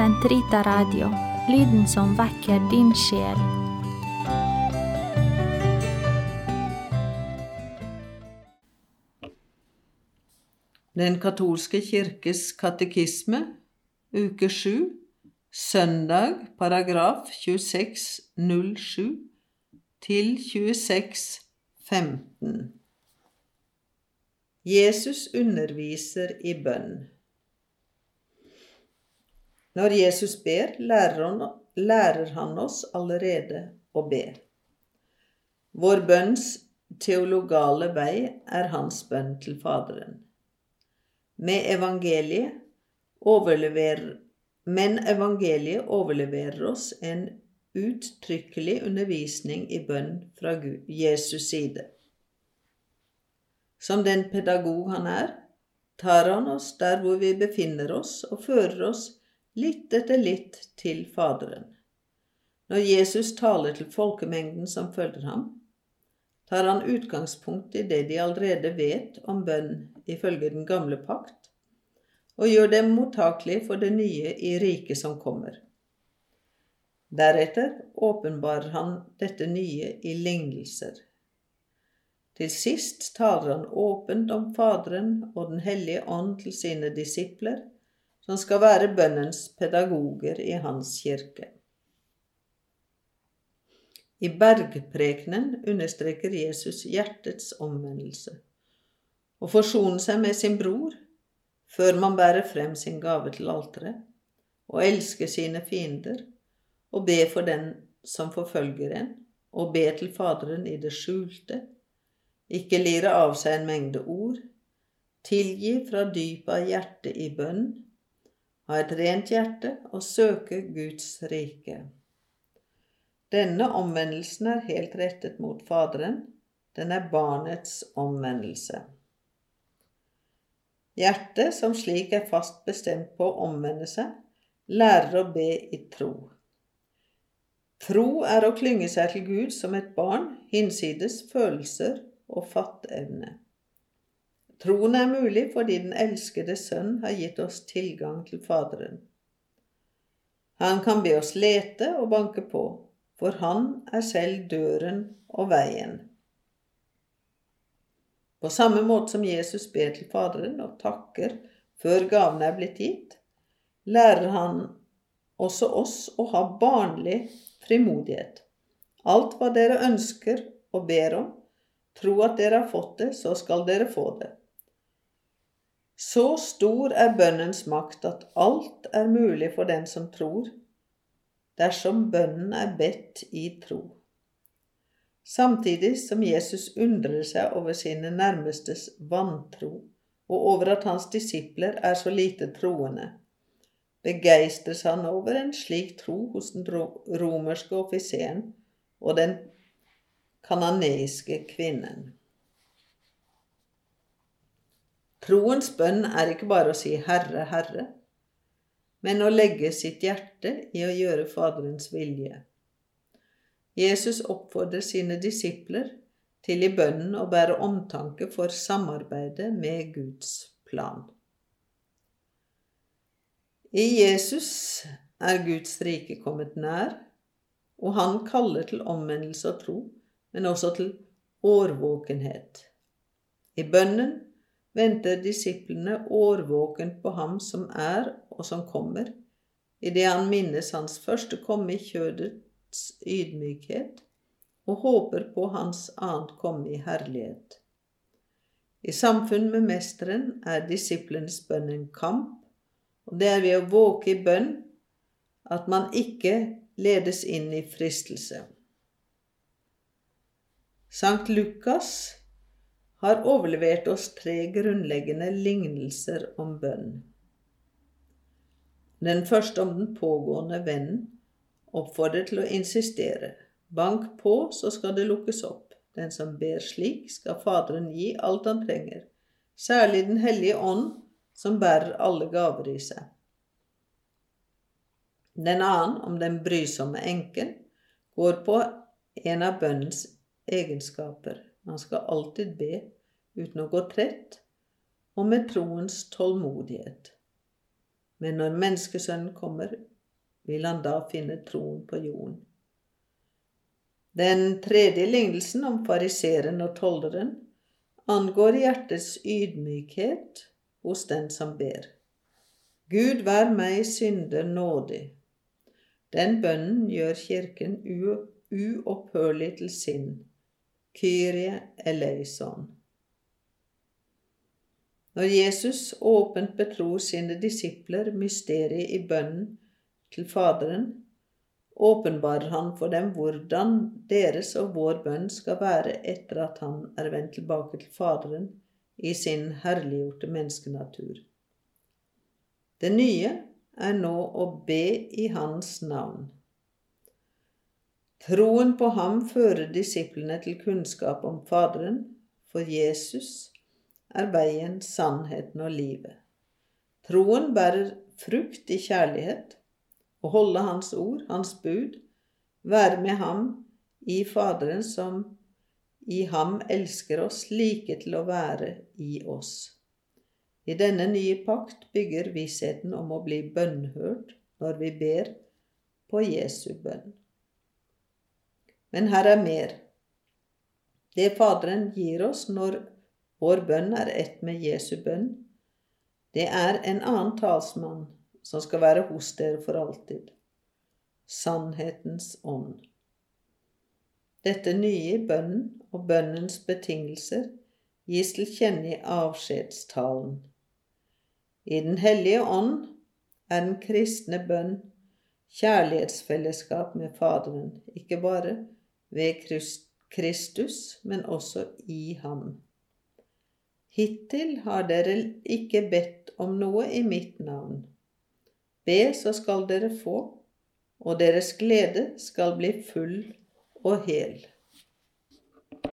Sentrita Radio, lyden som vekker din sjel. Den katolske kirkes katekisme, uke 7, søndag, paragraf 2607 til 2615. Jesus underviser i bønn. Når Jesus ber, lærer han, oss allerede å be. Vår bønns teologale vei er hans bønn til Faderen. Med evangeliet men evangeliet overleverer oss en uttrykkelig undervisning i bønn fra Jesus side. Som den pedagog han er, tar han oss der hvor vi befinner oss, og fører oss litt etter litt til Faderen. Når Jesus taler til folkemengden som følger ham, tar han utgangspunkt i det de allerede vet om bønn ifølge den gamle pakt, og gjør dem mottakelige for det nye i riket som kommer. Deretter åpenbarer han dette nye i lignelser. Til sist taler han åpent om Faderen og Den hellige ånd til sine disipler, som skal være bønnens pedagoger i hans kirke. I bergprekenen understreker Jesus hjertets omvendelse. Å forsone seg med sin bror før man bærer frem sin gave til alteret, og elske sine fiender, og be for den som forfølger en, og be til Faderen i det skjulte, ikke lire av seg en mengde ord, tilgi fra dypet av hjertet i bønn, ha et rent hjerte og søke Guds rike. Denne omvendelsen er helt rettet mot Faderen, den er barnets omvendelse. Hjertet, som slik er fast bestemt på å omvende seg, lærer å be i tro. Tro er å klynge seg til Gud som et barn, hinsides følelser og fatteevne. Troen er mulig fordi den elskede Sønn har gitt oss tilgang til Faderen. Han kan be oss lete og banke på, for han er selv døren og veien. På samme måte som Jesus ber til Faderen og takker før gavene er blitt gitt, lærer han også oss å ha barnlig frimodighet. Alt hva dere ønsker og ber om, tro at dere har fått det, så skal dere få det. Så stor er bønnens makt at alt er mulig for den som tror, dersom bønnen er bedt i tro. Samtidig som Jesus undrer seg over sine nærmestes vantro og over at hans disipler er så lite troende, begeistres han over en slik tro hos den romerske offiseren og den kananeiske kvinnen. Troens bønn er ikke bare å si Herre, Herre, men å legge sitt hjerte i å gjøre Faderens vilje. Jesus oppfordrer sine disipler til i bønnen å bære omtanke for samarbeidet med Guds plan. I Jesus er Guds rike kommet nær, og han kaller til omvendelse og tro, men også til årvåkenhet. I bønnen venter disiplene årvåkent på ham som er og som kommer, idet han minnes hans første komme i kjødets ydmykhet og håper på hans annet komme i herlighet. I samfunn med Mesteren er disiplenes bønn en kamp, og det er ved å våke i bønn at man ikke ledes inn i fristelse. Sankt Lukas har overlevert oss tre grunnleggende lignelser om bønn. Den første om den pågående vennen oppfordrer til å insistere. Bank på, så skal det lukkes opp. Den som ber slik, skal Faderen gi alt han trenger, særlig Den hellige ånd, som bærer alle gaver i seg. Den annen, om den brysomme enken, går på en av bønnens egenskaper. Man skal alltid be uten å gå trett, og med troens tålmodighet. men når menneskesønnen kommer, vil han da finne troen på jorden. Den tredje lignelsen om fariseeren og tolderen angår hjertets ydmykhet hos den som ber. Gud vær meg synder nådig. Den bønnen gjør Kirken uopphørlig til sin. Kyrie eleison. Når Jesus åpent betror sine disipler mysteriet i bønnen til Faderen, åpenbarer han for dem hvordan deres og vår bønn skal være etter at han er vendt tilbake til Faderen i sin herliggjorte menneskenatur. Det nye er nå å be i Hans navn. Troen på ham fører disiplene til kunnskap om Faderen, for Jesus er veien, sannheten og livet. Troen bærer frukt i kjærlighet, å holde Hans ord, Hans bud, være med Ham i Faderen som i Ham elsker oss like til å være i oss. I denne nye pakt bygger vissheten om å bli bønnhørt når vi ber på Jesu bønn. Men her er mer. Det Faderen gir oss når vår bønn er ett med Jesu bønn. Det er en annen talsmann som skal være hos dere for alltid. Sannhetens ånd. Dette nye i bønnen og bønnens betingelser gis til kjenne i avskjedstalen. I Den hellige ånd er den kristne bønn kjærlighetsfellesskap med Faderen, ikke bare ved Kristus, men også i ham. Hittil har dere ikke bedt om noe i mitt navn. Be, så skal dere få, og deres glede skal bli full og hel.